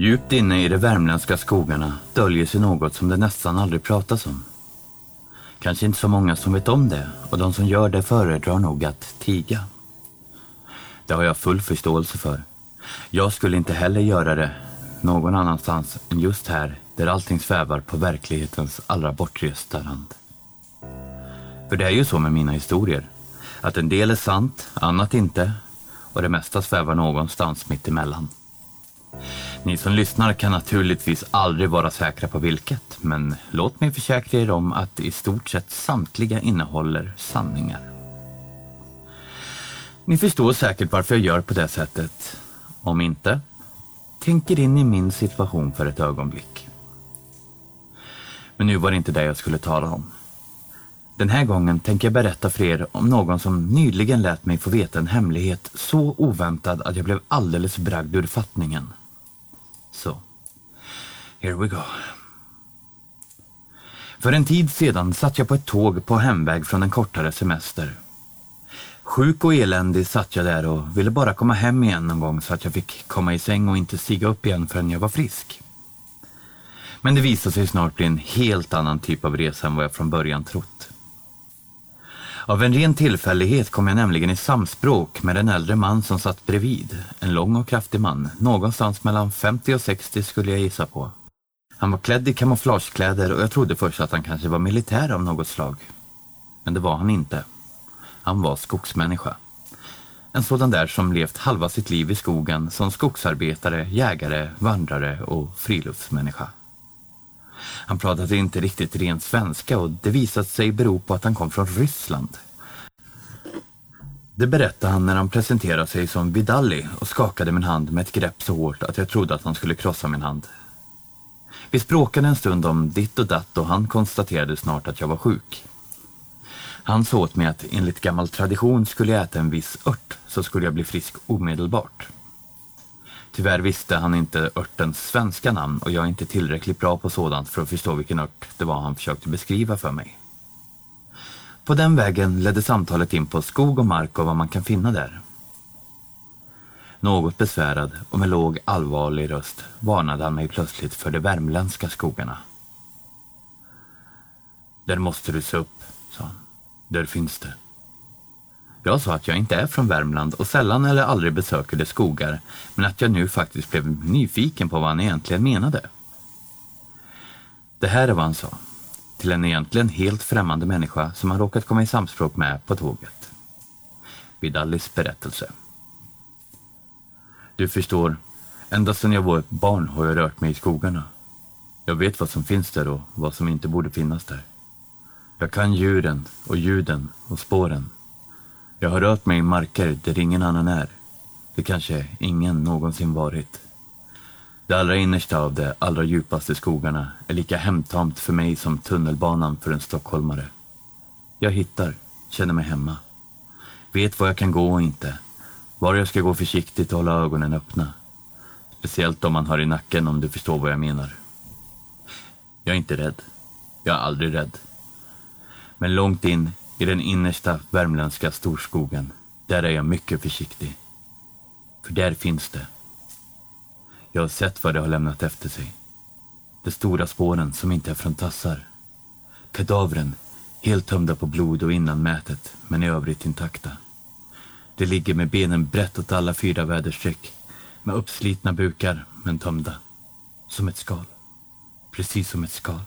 Djupt inne i de värmländska skogarna döljer sig något som det nästan aldrig pratas om. Kanske inte så många som vet om det och de som gör det föredrar nog att tiga. Det har jag full förståelse för. Jag skulle inte heller göra det någon annanstans än just här där allting svävar på verklighetens allra bortresta rand. För det är ju så med mina historier, att en del är sant, annat inte och det mesta svävar någonstans mitt emellan. Ni som lyssnar kan naturligtvis aldrig vara säkra på vilket, men låt mig försäkra er om att i stort sett samtliga innehåller sanningar. Ni förstår säkert varför jag gör på det sättet. Om inte, tänk er in i min situation för ett ögonblick. Men nu var det inte det jag skulle tala om. Den här gången tänker jag berätta för er om någon som nyligen lät mig få veta en hemlighet så oväntad att jag blev alldeles bragd ur fattningen. Så, here we go. För en tid sedan satt jag på ett tåg på hemväg från en kortare semester. Sjuk och eländig satt jag där och ville bara komma hem igen någon gång så att jag fick komma i säng och inte stiga upp igen förrän jag var frisk. Men det visade sig snart bli en helt annan typ av resa än vad jag från början trott. Av en ren tillfällighet kom jag nämligen i samspråk med en äldre man som satt bredvid. En lång och kraftig man, någonstans mellan 50 och 60 skulle jag gissa på. Han var klädd i kamouflagekläder och jag trodde först att han kanske var militär av något slag. Men det var han inte. Han var skogsmänniska. En sådan där som levt halva sitt liv i skogen som skogsarbetare, jägare, vandrare och friluftsmänniska. Han pratade inte riktigt ren svenska och det visade sig bero på att han kom från Ryssland. Det berättade han när han presenterade sig som Vidalli och skakade min hand med ett grepp så hårt att jag trodde att han skulle krossa min hand. Vi språkade en stund om ditt och datt och han konstaterade snart att jag var sjuk. Han sa åt mig att enligt gammal tradition skulle jag äta en viss ört så skulle jag bli frisk omedelbart. Tyvärr visste han inte örtens svenska namn och jag är inte tillräckligt bra på sådant för att förstå vilken ört det var han försökte beskriva för mig. På den vägen ledde samtalet in på skog och mark och vad man kan finna där. Något besvärad och med låg allvarlig röst varnade han mig plötsligt för de värmländska skogarna. Där måste du se upp, sa han. Där finns det. Jag sa att jag inte är från Värmland och sällan eller aldrig besöker dess skogar, men att jag nu faktiskt blev nyfiken på vad han egentligen menade. Det här är vad han sa, till en egentligen helt främmande människa som han råkat komma i samspråk med på tåget. Vid Vidallis berättelse. Du förstår, ända sedan jag var ett barn har jag rört mig i skogarna. Jag vet vad som finns där och vad som inte borde finnas där. Jag kan djuren och ljuden och spåren. Jag har rört mig i marker där ingen annan är. Det kanske ingen någonsin varit. Det allra innersta av de allra djupaste skogarna är lika hemtamt för mig som tunnelbanan för en stockholmare. Jag hittar, känner mig hemma. Vet var jag kan gå och inte. Var jag ska gå försiktigt och hålla ögonen öppna. Speciellt om man har i nacken om du förstår vad jag menar. Jag är inte rädd. Jag är aldrig rädd. Men långt in i den innersta värmländska storskogen, där är jag mycket försiktig. För där finns det. Jag har sett vad det har lämnat efter sig. De stora spåren som inte är från tassar. Kadavren, helt tömda på blod och innanmätet, men i övrigt intakta. De ligger med benen brett åt alla fyra väderstreck, med uppslitna bukar, men tömda. Som ett skal. Precis som ett skal.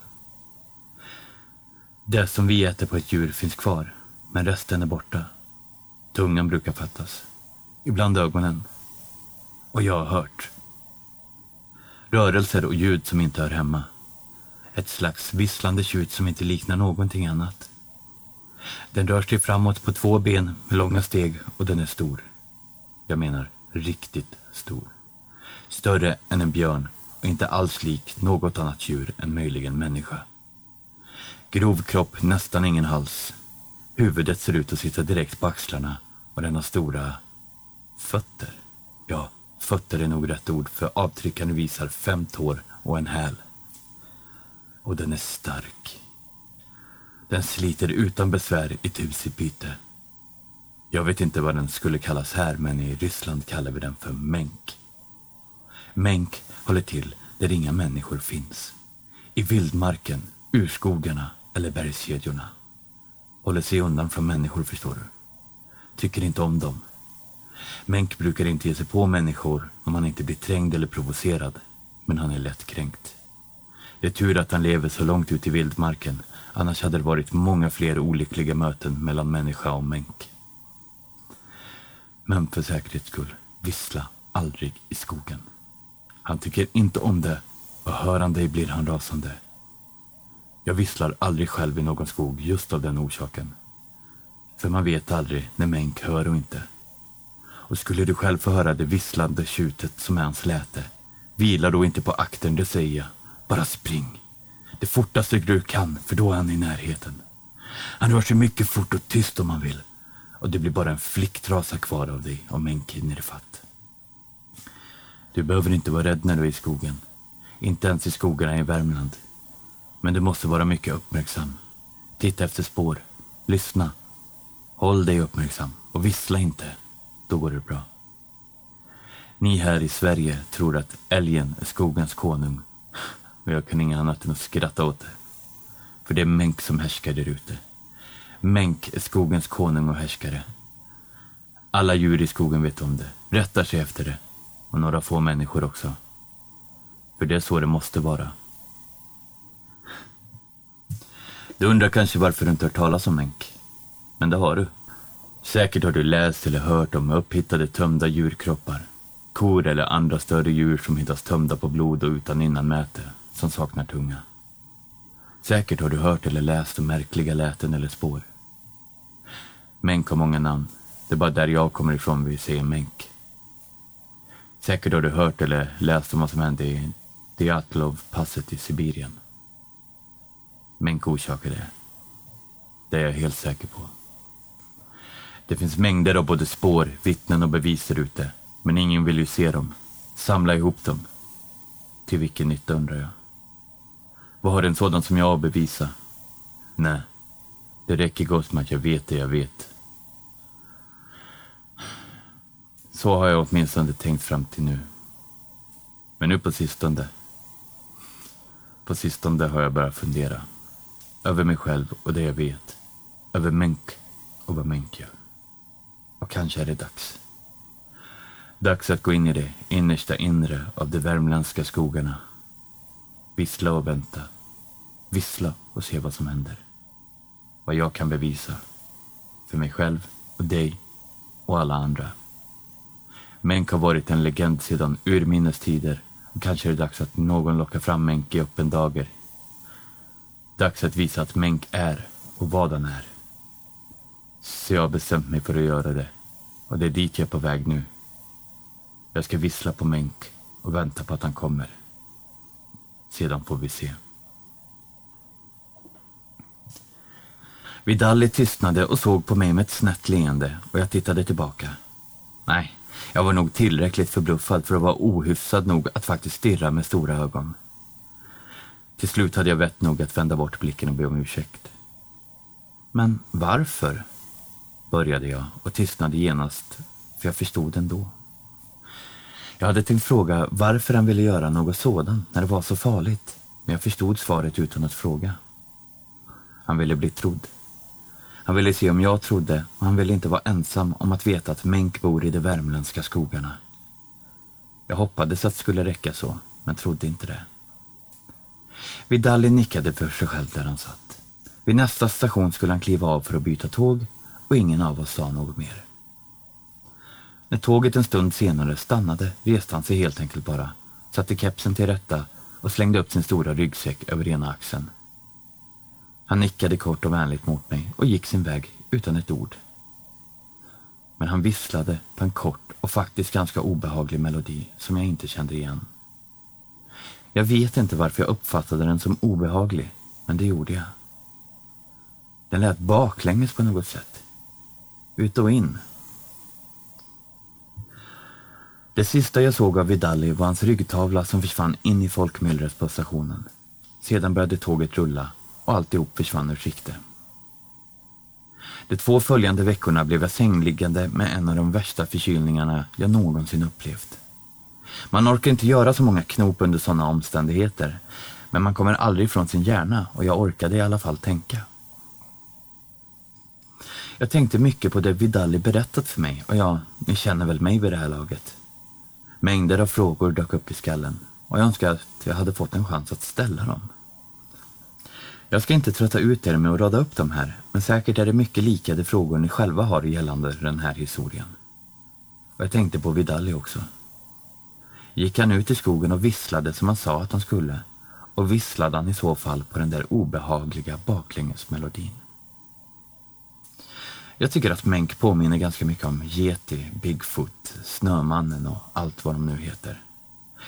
Det som vi äter på ett djur finns kvar, men resten är borta. Tungan brukar fattas. Ibland ögonen. Och jag har hört. Rörelser och ljud som inte hör hemma. Ett slags visslande tjut som inte liknar någonting annat. Den rör sig framåt på två ben med långa steg och den är stor. Jag menar riktigt stor. Större än en björn och inte alls lik något annat djur än möjligen människa. Grov kropp, nästan ingen hals. Huvudet ser ut att sitta direkt på axlarna och den har stora fötter. Ja, fötter är nog rätt ord för avtryckaren visar fem tår och en häl. Och den är stark. Den sliter utan besvär i tusigt byte. Jag vet inte vad den skulle kallas här, men i Ryssland kallar vi den för mänk. Mänk håller till där inga människor finns. I vildmarken, urskogarna eller bergskedjorna. Håller sig undan från människor förstår du. Tycker inte om dem. Mänk brukar inte ge sig på människor om han inte blir trängd eller provocerad. Men han är lättkränkt. Det är tur att han lever så långt ut i vildmarken. Annars hade det varit många fler olyckliga möten mellan människa och mänk. Men för säkerhets skull, vissla aldrig i skogen. Han tycker inte om det och hör han dig blir han rasande. Jag visslar aldrig själv i någon skog just av den orsaken. För man vet aldrig när Mänk hör och inte. Och skulle du själv få höra det visslande tjutet som är hans läte, vila då inte på akten, det säger jag. Bara spring. Det fortaste du kan, för då är han i närheten. Han rör sig mycket fort och tyst om han vill. Och det blir bara en flicktrasa kvar av dig om Mänk hinner ifatt. Du behöver inte vara rädd när du är i skogen. Inte ens i skogarna i Värmland. Men du måste vara mycket uppmärksam. Titta efter spår. Lyssna. Håll dig uppmärksam och vissla inte. Då går det bra. Ni här i Sverige tror att älgen är skogens konung. Och jag kan inget annat än att skratta åt det. För det är Mänk som härskar där ute. Mänk är skogens konung och härskare. Alla djur i skogen vet om det, rättar sig efter det. Och några få människor också. För det är så det måste vara. Du undrar kanske varför du inte hört talas om Enk. Men det har du. Säkert har du läst eller hört om upphittade tömda djurkroppar. Kor eller andra större djur som hittas tömda på blod och utan innanmäte, som saknar tunga. Säkert har du hört eller läst om märkliga läten eller spår. Mänk har många namn. Det är bara där jag kommer ifrån vi säger Mänk. Säkert har du hört eller läst om vad som hände i Dyatlov-passet i Sibirien. Mänk orsakar det. Det är jag helt säker på. Det finns mängder av både spår, vittnen och bevis där ute. Men ingen vill ju se dem. Samla ihop dem. Till vilken nytta undrar jag. Vad har en sådan som jag att bevisa? Nej, det räcker gott med att jag vet det jag vet. Så har jag åtminstone tänkt fram till nu. Men nu på sistone, på sistone har jag börjat fundera. Över mig själv och det jag vet. Över Menk och vad Menk gör. Och kanske är det dags. Dags att gå in i det innersta inre av de värmländska skogarna. Vissla och vänta. Vissla och se vad som händer. Vad jag kan bevisa. För mig själv och dig och alla andra. Menk har varit en legend sedan urminnes tider och kanske är det dags att någon lockar fram Menk i öppen dager. Dags att visa att Menk är och vad han är. Så jag har bestämt mig för att göra det och det är dit jag är på väg nu. Jag ska vissla på Menk och vänta på att han kommer. Sedan får vi se. Vidalli tystnade och såg på mig med ett snett leende och jag tittade tillbaka. Nej, jag var nog tillräckligt förbluffad för att vara ohyfsad nog att faktiskt stirra med stora ögon. Till slut hade jag vett nog att vända bort blicken och be om ursäkt. Men varför? började jag och tystnade genast, för jag förstod ändå. Jag hade tänkt fråga varför han ville göra något sådant när det var så farligt, men jag förstod svaret utan att fråga. Han ville bli trodd. Han ville se om jag trodde och han ville inte vara ensam om att veta att Menk bor i de värmländska skogarna. Jag hoppades att det skulle räcka så, men trodde inte det. Vidalli nickade för sig själv där han satt. Vid nästa station skulle han kliva av för att byta tåg och ingen av oss sa något mer. När tåget en stund senare stannade reste han sig helt enkelt bara, satte kepsen till rätta och slängde upp sin stora ryggsäck över ena axeln. Han nickade kort och vänligt mot mig och gick sin väg utan ett ord. Men han visslade på en kort och faktiskt ganska obehaglig melodi som jag inte kände igen. Jag vet inte varför jag uppfattade den som obehaglig, men det gjorde jag. Den lät baklänges på något sätt. Ut och in. Det sista jag såg av Vidalli var hans ryggtavla som försvann in i folkmyllret på stationen. Sedan började tåget rulla och alltihop försvann ur sikte. De två följande veckorna blev jag sängliggande med en av de värsta förkylningarna jag någonsin upplevt. Man orkar inte göra så många knop under sådana omständigheter, men man kommer aldrig ifrån sin hjärna och jag orkade i alla fall tänka. Jag tänkte mycket på det Vidali berättat för mig och ja, ni känner väl mig vid det här laget. Mängder av frågor dök upp i skallen och jag önskar att jag hade fått en chans att ställa dem. Jag ska inte trötta ut er med att rada upp dem här, men säkert är det mycket lika de frågor ni själva har gällande den här historien. Och jag tänkte på Vidali också. Gick han ut i skogen och visslade som han sa att han skulle och visslade han i så fall på den där obehagliga baklängesmelodin. Jag tycker att Menk påminner ganska mycket om Yeti, Bigfoot, Snömannen och allt vad de nu heter.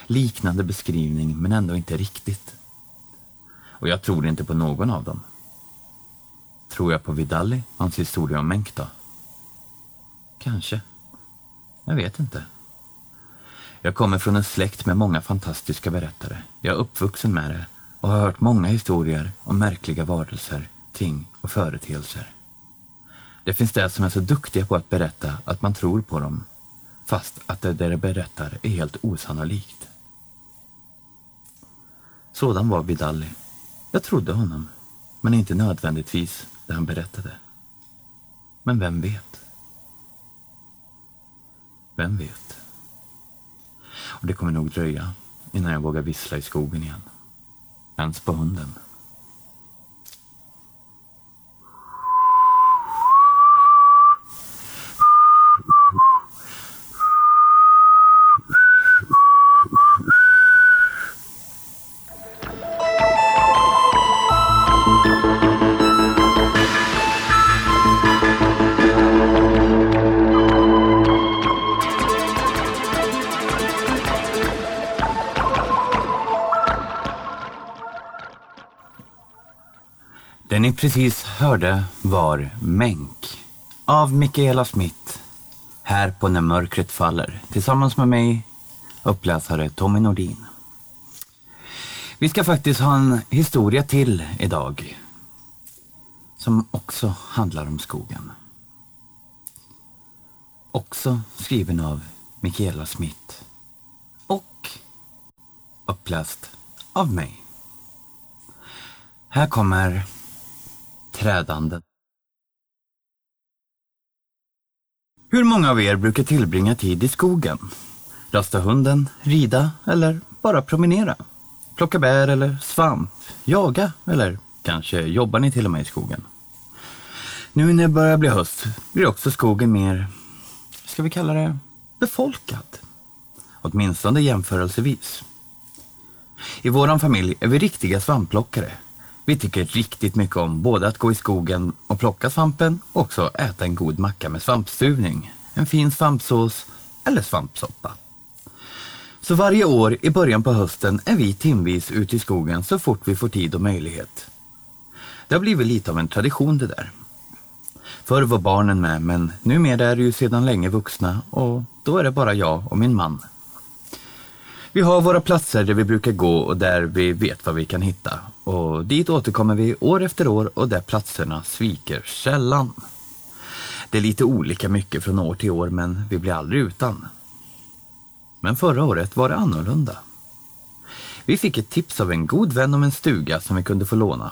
Liknande beskrivning men ändå inte riktigt. Och jag tror inte på någon av dem. Tror jag på Vidalli, hans historia om Menk då? Kanske. Jag vet inte. Jag kommer från en släkt med många fantastiska berättare. Jag är uppvuxen med det och har hört många historier om märkliga varelser, ting och företeelser. Det finns de som är så duktiga på att berätta att man tror på dem, fast att det de berättar är helt osannolikt. Sådan var Vidalli. Jag trodde honom, men inte nödvändigtvis det han berättade. Men vem vet? Vem vet? Och det kommer nog dröja innan jag vågar vissla i skogen igen. Ens på hunden. Det ni precis hörde var Mänk av Mikaela Smith här på När mörkret faller tillsammans med mig, uppläsare Tommy Nordin. Vi ska faktiskt ha en historia till idag som också handlar om skogen. Också skriven av Mikaela Smith och uppläst av mig. Här kommer Trädanden. Hur många av er brukar tillbringa tid i skogen? Rasta hunden, rida eller bara promenera? Plocka bär eller svamp? Jaga eller kanske jobbar ni till och med i skogen? Nu när det börjar bli höst blir också skogen mer, ska vi kalla det, befolkad. Åtminstone jämförelsevis. I våran familj är vi riktiga svampplockare vi tycker riktigt mycket om både att gå i skogen och plocka svampen och också äta en god macka med svampstuvning, en fin svampsås eller svampsoppa. Så varje år i början på hösten är vi timvis ute i skogen så fort vi får tid och möjlighet. Det har blivit lite av en tradition det där. Förr var barnen med men numera är det ju sedan länge vuxna och då är det bara jag och min man vi har våra platser där vi brukar gå och där vi vet vad vi kan hitta. Och dit återkommer vi år efter år och där platserna sviker sällan. Det är lite olika mycket från år till år men vi blir aldrig utan. Men förra året var det annorlunda. Vi fick ett tips av en god vän om en stuga som vi kunde få låna.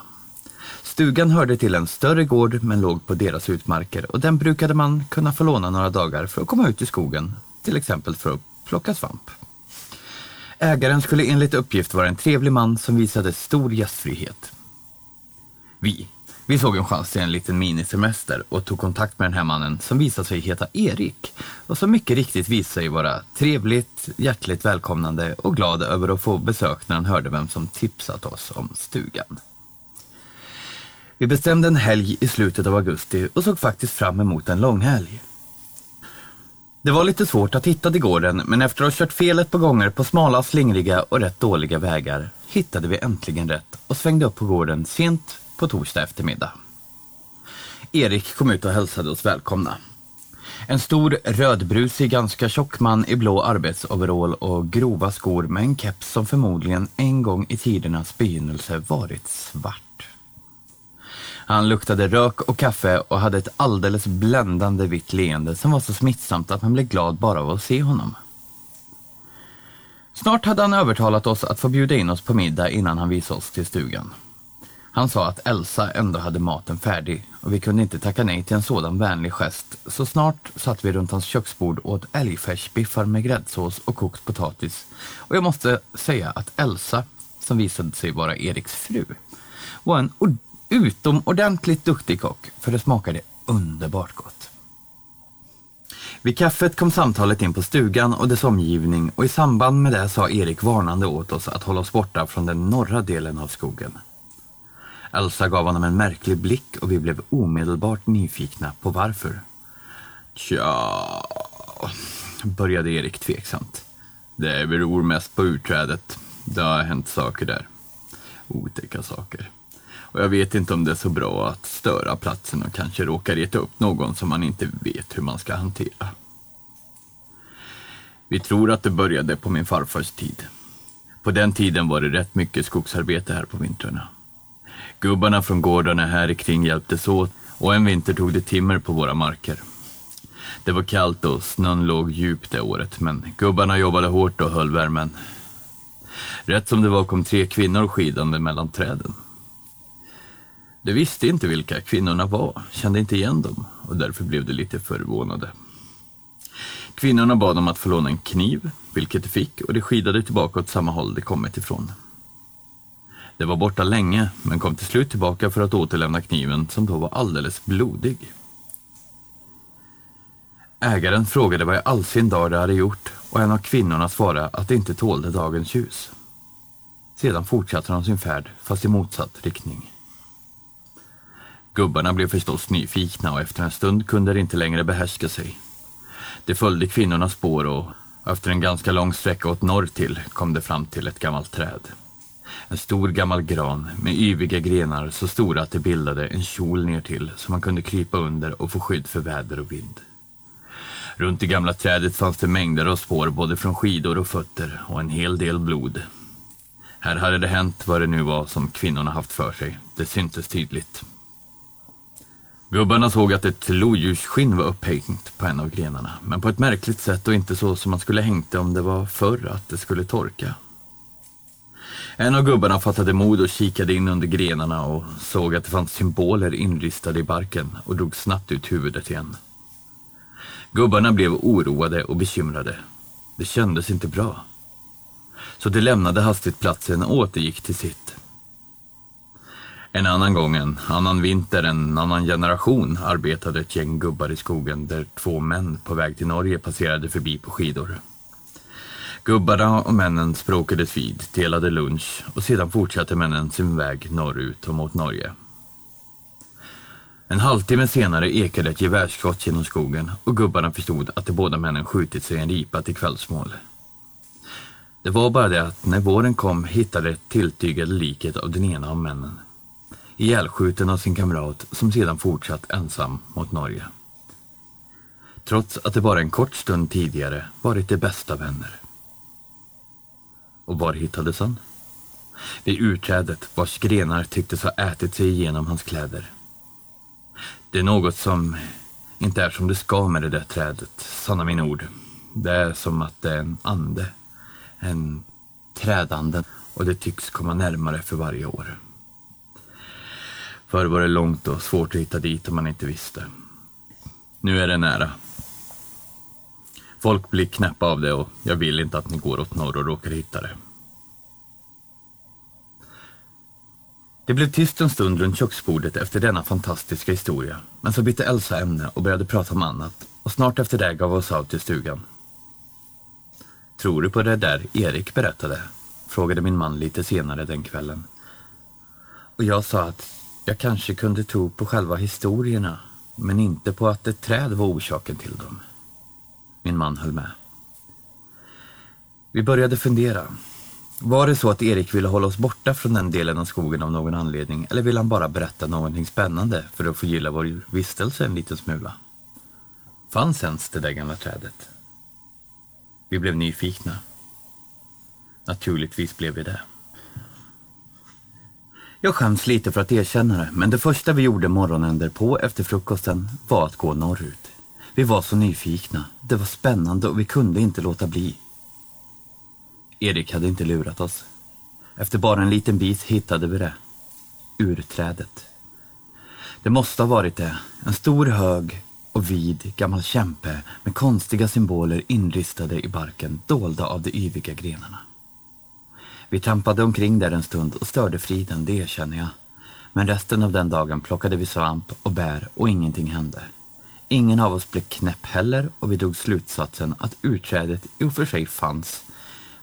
Stugan hörde till en större gård men låg på deras utmarker och den brukade man kunna få låna några dagar för att komma ut i skogen, till exempel för att plocka svamp. Ägaren skulle enligt uppgift vara en trevlig man som visade stor gästfrihet. Vi, vi såg en chans till en liten minisemester och tog kontakt med den här mannen som visade sig heta Erik och som mycket riktigt visade sig vara trevligt, hjärtligt välkomnande och glad över att få besök när han hörde vem som tipsat oss om stugan. Vi bestämde en helg i slutet av augusti och såg faktiskt fram emot en långhelg. Det var lite svårt att hitta till gården, men efter att ha kört fel ett par gånger på smala, slingriga och rätt dåliga vägar hittade vi äntligen rätt och svängde upp på gården sent på torsdag eftermiddag. Erik kom ut och hälsade oss välkomna. En stor rödbrusig, ganska tjock man i blå arbetsoverall och grova skor med en keps som förmodligen en gång i tidernas begynnelse varit svart. Han luktade rök och kaffe och hade ett alldeles bländande vitt leende som var så smittsamt att man blev glad bara av att se honom. Snart hade han övertalat oss att få bjuda in oss på middag innan han visade oss till stugan. Han sa att Elsa ändå hade maten färdig och vi kunde inte tacka nej till en sådan vänlig gest, så snart satt vi runt hans köksbord och åt älgfärsbiffar med gräddsås och kokt potatis. Och jag måste säga att Elsa, som visade sig vara Eriks fru, var en utomordentligt duktig kock, för det smakade underbart gott. Vid kaffet kom samtalet in på stugan och dess omgivning och i samband med det sa Erik varnande åt oss att hålla oss borta från den norra delen av skogen. Elsa gav honom en märklig blick och vi blev omedelbart nyfikna på varför. Tja, började Erik tveksamt. Det beror mest på utträdet. Det har hänt saker där. Otäcka saker. Och jag vet inte om det är så bra att störa platsen och kanske råka reta upp någon som man inte vet hur man ska hantera. Vi tror att det började på min farfars tid. På den tiden var det rätt mycket skogsarbete här på vintrarna. Gubbarna från gårdarna här kring hjälptes åt och en vinter tog det timmer på våra marker. Det var kallt och snön låg djupt det året, men gubbarna jobbade hårt och höll värmen. Rätt som det var kom tre kvinnor skidande mellan träden. De visste inte vilka kvinnorna var, kände inte igen dem och därför blev de lite förvånade. Kvinnorna bad om att få låna en kniv, vilket de fick och de skidade tillbaka åt samma håll de kommit ifrån. De var borta länge, men kom till slut tillbaka för att återlämna kniven som då var alldeles blodig. Ägaren frågade vad i all sin dag de hade gjort och en av kvinnorna svarade att de inte tålde dagens ljus. Sedan fortsatte de sin färd, fast i motsatt riktning. Gubbarna blev förstås nyfikna och efter en stund kunde de inte längre behärska sig. De följde kvinnornas spår och efter en ganska lång sträcka åt norr till kom de fram till ett gammalt träd. En stor gammal gran med yviga grenar så stora att det bildade en kjol ner till som man kunde krypa under och få skydd för väder och vind. Runt det gamla trädet fanns det mängder av spår både från skidor och fötter och en hel del blod. Här hade det hänt vad det nu var som kvinnorna haft för sig. Det syntes tydligt. Gubbarna såg att ett lodjursskinn var upphängt på en av grenarna, men på ett märkligt sätt och inte så som man skulle hängt det om det var förr att det skulle torka. En av gubbarna fattade mod och kikade in under grenarna och såg att det fanns symboler inristade i barken och drog snabbt ut huvudet igen. Gubbarna blev oroade och bekymrade. Det kändes inte bra. Så de lämnade hastigt platsen och återgick till sitt. En annan gång, en annan vinter, en annan generation arbetade ett gäng gubbar i skogen där två män på väg till Norge passerade förbi på skidor. Gubbarna och männen språkades vid, delade lunch och sedan fortsatte männen sin väg norrut och mot Norge. En halvtimme senare ekade ett gevärsskott genom skogen och gubbarna förstod att de båda männen skjutit sig en ripa till kvällsmål. Det var bara det att när våren kom hittade de tilltygade liket av den ena av männen. Ihjälskjuten av sin kamrat som sedan fortsatt ensam mot Norge. Trots att det bara en kort stund tidigare varit de bästa vänner. Och var hittades han? Vid urträdet vars grenar tycktes ha ätit sig igenom hans kläder. Det är något som inte är som det ska med det där trädet, sanna mina ord. Det är som att det är en ande, en trädande och det tycks komma närmare för varje år. Förr var det långt och svårt att hitta dit om man inte visste. Nu är det nära. Folk blir knäppa av det och jag vill inte att ni går åt norr och råkar hitta det. Det blev tyst en stund runt köksbordet efter denna fantastiska historia, men så bytte Elsa ämne och började prata om annat och snart efter det gav oss av till stugan. Tror du på det där Erik berättade? frågade min man lite senare den kvällen. Och jag sa att jag kanske kunde tro på själva historierna, men inte på att ett träd var orsaken till dem. Min man höll med. Vi började fundera. Var det så att Erik ville hålla oss borta från den delen av skogen av någon anledning eller ville han bara berätta någonting spännande för att få gilla vår vistelse en liten smula? Fanns ens det där gamla trädet? Vi blev nyfikna. Naturligtvis blev vi det. Jag skäms lite för att erkänna det, men det första vi gjorde morgonen därpå efter frukosten var att gå norrut. Vi var så nyfikna. Det var spännande och vi kunde inte låta bli. Erik hade inte lurat oss. Efter bara en liten bit hittade vi det. Urträdet. Det måste ha varit det. En stor hög och vid gammal kämpe med konstiga symboler inristade i barken dolda av de yviga grenarna. Vi trampade omkring där en stund och störde friden, det erkänner jag. Men resten av den dagen plockade vi svamp och bär och ingenting hände. Ingen av oss blev knäpp heller och vi drog slutsatsen att utträdet i och för sig fanns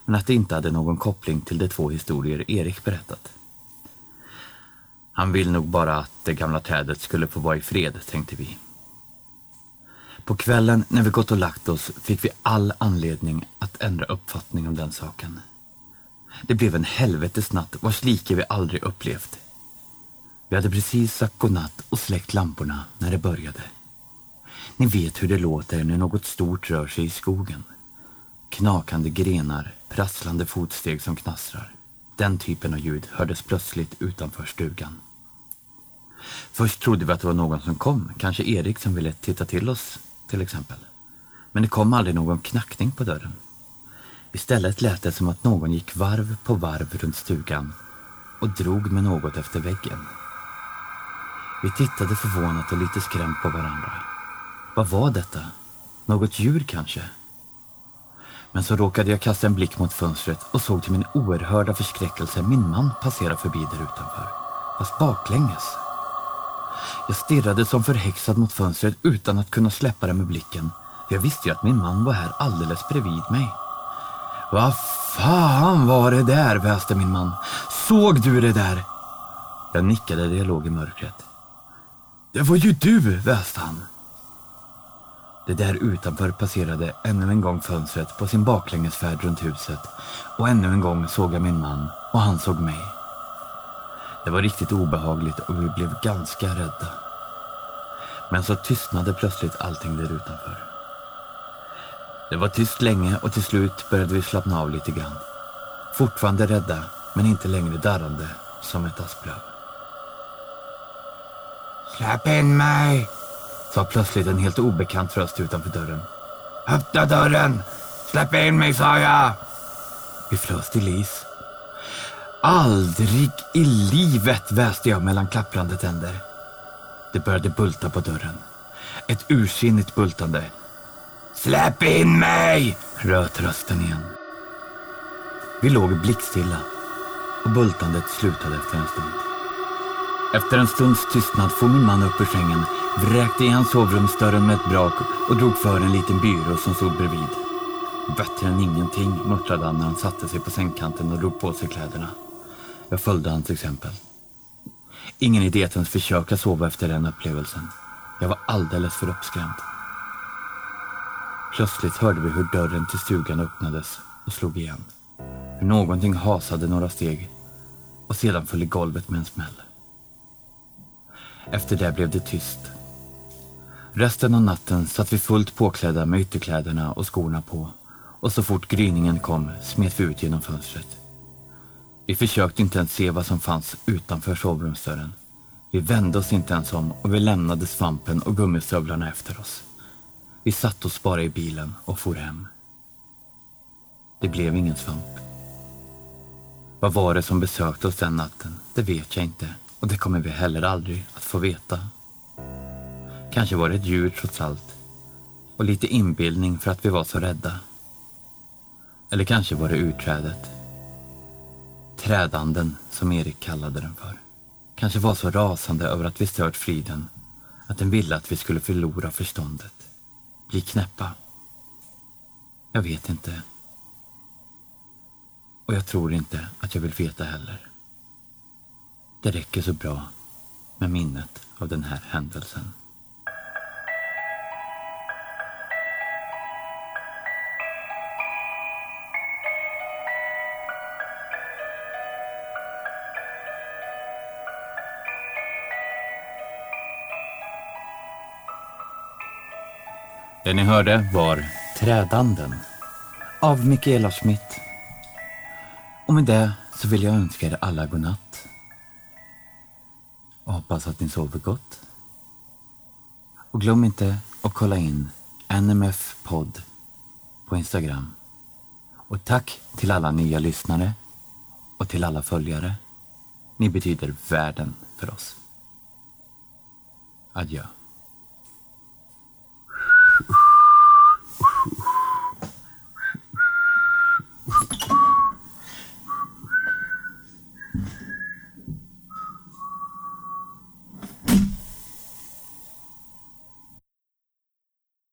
men att det inte hade någon koppling till de två historier Erik berättat. Han vill nog bara att det gamla trädet skulle få vara i fred, tänkte vi. På kvällen när vi gått och lagt oss fick vi all anledning att ändra uppfattning om den saken. Det blev en helvetesnatt vars like vi aldrig upplevt. Vi hade precis sagt godnatt och släckt lamporna när det började. Ni vet hur det låter när något stort rör sig i skogen. Knakande grenar, prasslande fotsteg som knastrar. Den typen av ljud hördes plötsligt utanför stugan. Först trodde vi att det var någon som kom, kanske Erik som ville titta till oss till exempel. Men det kom aldrig någon knackning på dörren. Istället lät det som att någon gick varv på varv runt stugan och drog med något efter väggen. Vi tittade förvånat och lite skrämt på varandra. Vad var detta? Något djur kanske? Men så råkade jag kasta en blick mot fönstret och såg till min oerhörda förskräckelse min man passera förbi där utanför, fast baklänges. Jag stirrade som förhäxad mot fönstret utan att kunna släppa det med blicken. Jag visste ju att min man var här alldeles bredvid mig. Vad fan var det där? väste min man. Såg du det där? Jag nickade där jag låg i mörkret. Det var ju du, väste han. Det där utanför passerade ännu en gång fönstret på sin baklängesfärd runt huset och ännu en gång såg jag min man och han såg mig. Det var riktigt obehagligt och vi blev ganska rädda. Men så tystnade plötsligt allting där utanför. Det var tyst länge och till slut började vi slappna av lite grann. Fortfarande rädda, men inte längre darrande som ett asplöv. Släpp in mig! sa plötsligt en helt obekant röst utanför dörren. Öppna dörren! Släpp in mig, sa jag! Vi flös till is. Aldrig i livet, väste jag mellan klapprande tänder. Det började bulta på dörren. Ett ursinnigt bultande. Släpp in mig! röt rösten igen. Vi låg blickstilla och bultandet slutade efter en stund. Efter en stunds tystnad for min man upp ur sängen, vräkte igen sovrumsdörren med ett brak och drog för en liten byrå som stod bredvid. Bättre än ingenting, muttrade han när han satte sig på sängkanten och drog på sig kläderna. Jag följde hans exempel. Ingen idé att ens försöka sova efter den upplevelsen. Jag var alldeles för uppskrämd. Plötsligt hörde vi hur dörren till stugan öppnades och slog igen. Hur någonting hasade några steg och sedan föll i golvet med en smäll. Efter det blev det tyst. Resten av natten satt vi fullt påklädda med ytterkläderna och skorna på och så fort gryningen kom smet vi ut genom fönstret. Vi försökte inte ens se vad som fanns utanför sovrumsdörren. Vi vände oss inte ens om och vi lämnade svampen och gummistövlarna efter oss. Vi satte oss bara i bilen och for hem. Det blev ingen svamp. Vad var det som besökte oss den natten? Det vet jag inte och det kommer vi heller aldrig att få veta. Kanske var det ett djur trots allt och lite inbildning för att vi var så rädda. Eller kanske var det urträdet. Trädanden, som Erik kallade den för. Kanske var så rasande över att vi stört friden att den ville att vi skulle förlora förståndet. Bli knäppa. Jag vet inte. Och jag tror inte att jag vill veta heller. Det räcker så bra med minnet av den här händelsen. Det ni hörde var Trädanden av Mikaela Schmidt. Och med det så vill jag önska er alla godnatt. Och hoppas att ni sover gott. Och glöm inte att kolla in NMF podd på Instagram. Och tack till alla nya lyssnare och till alla följare. Ni betyder världen för oss. Adjö.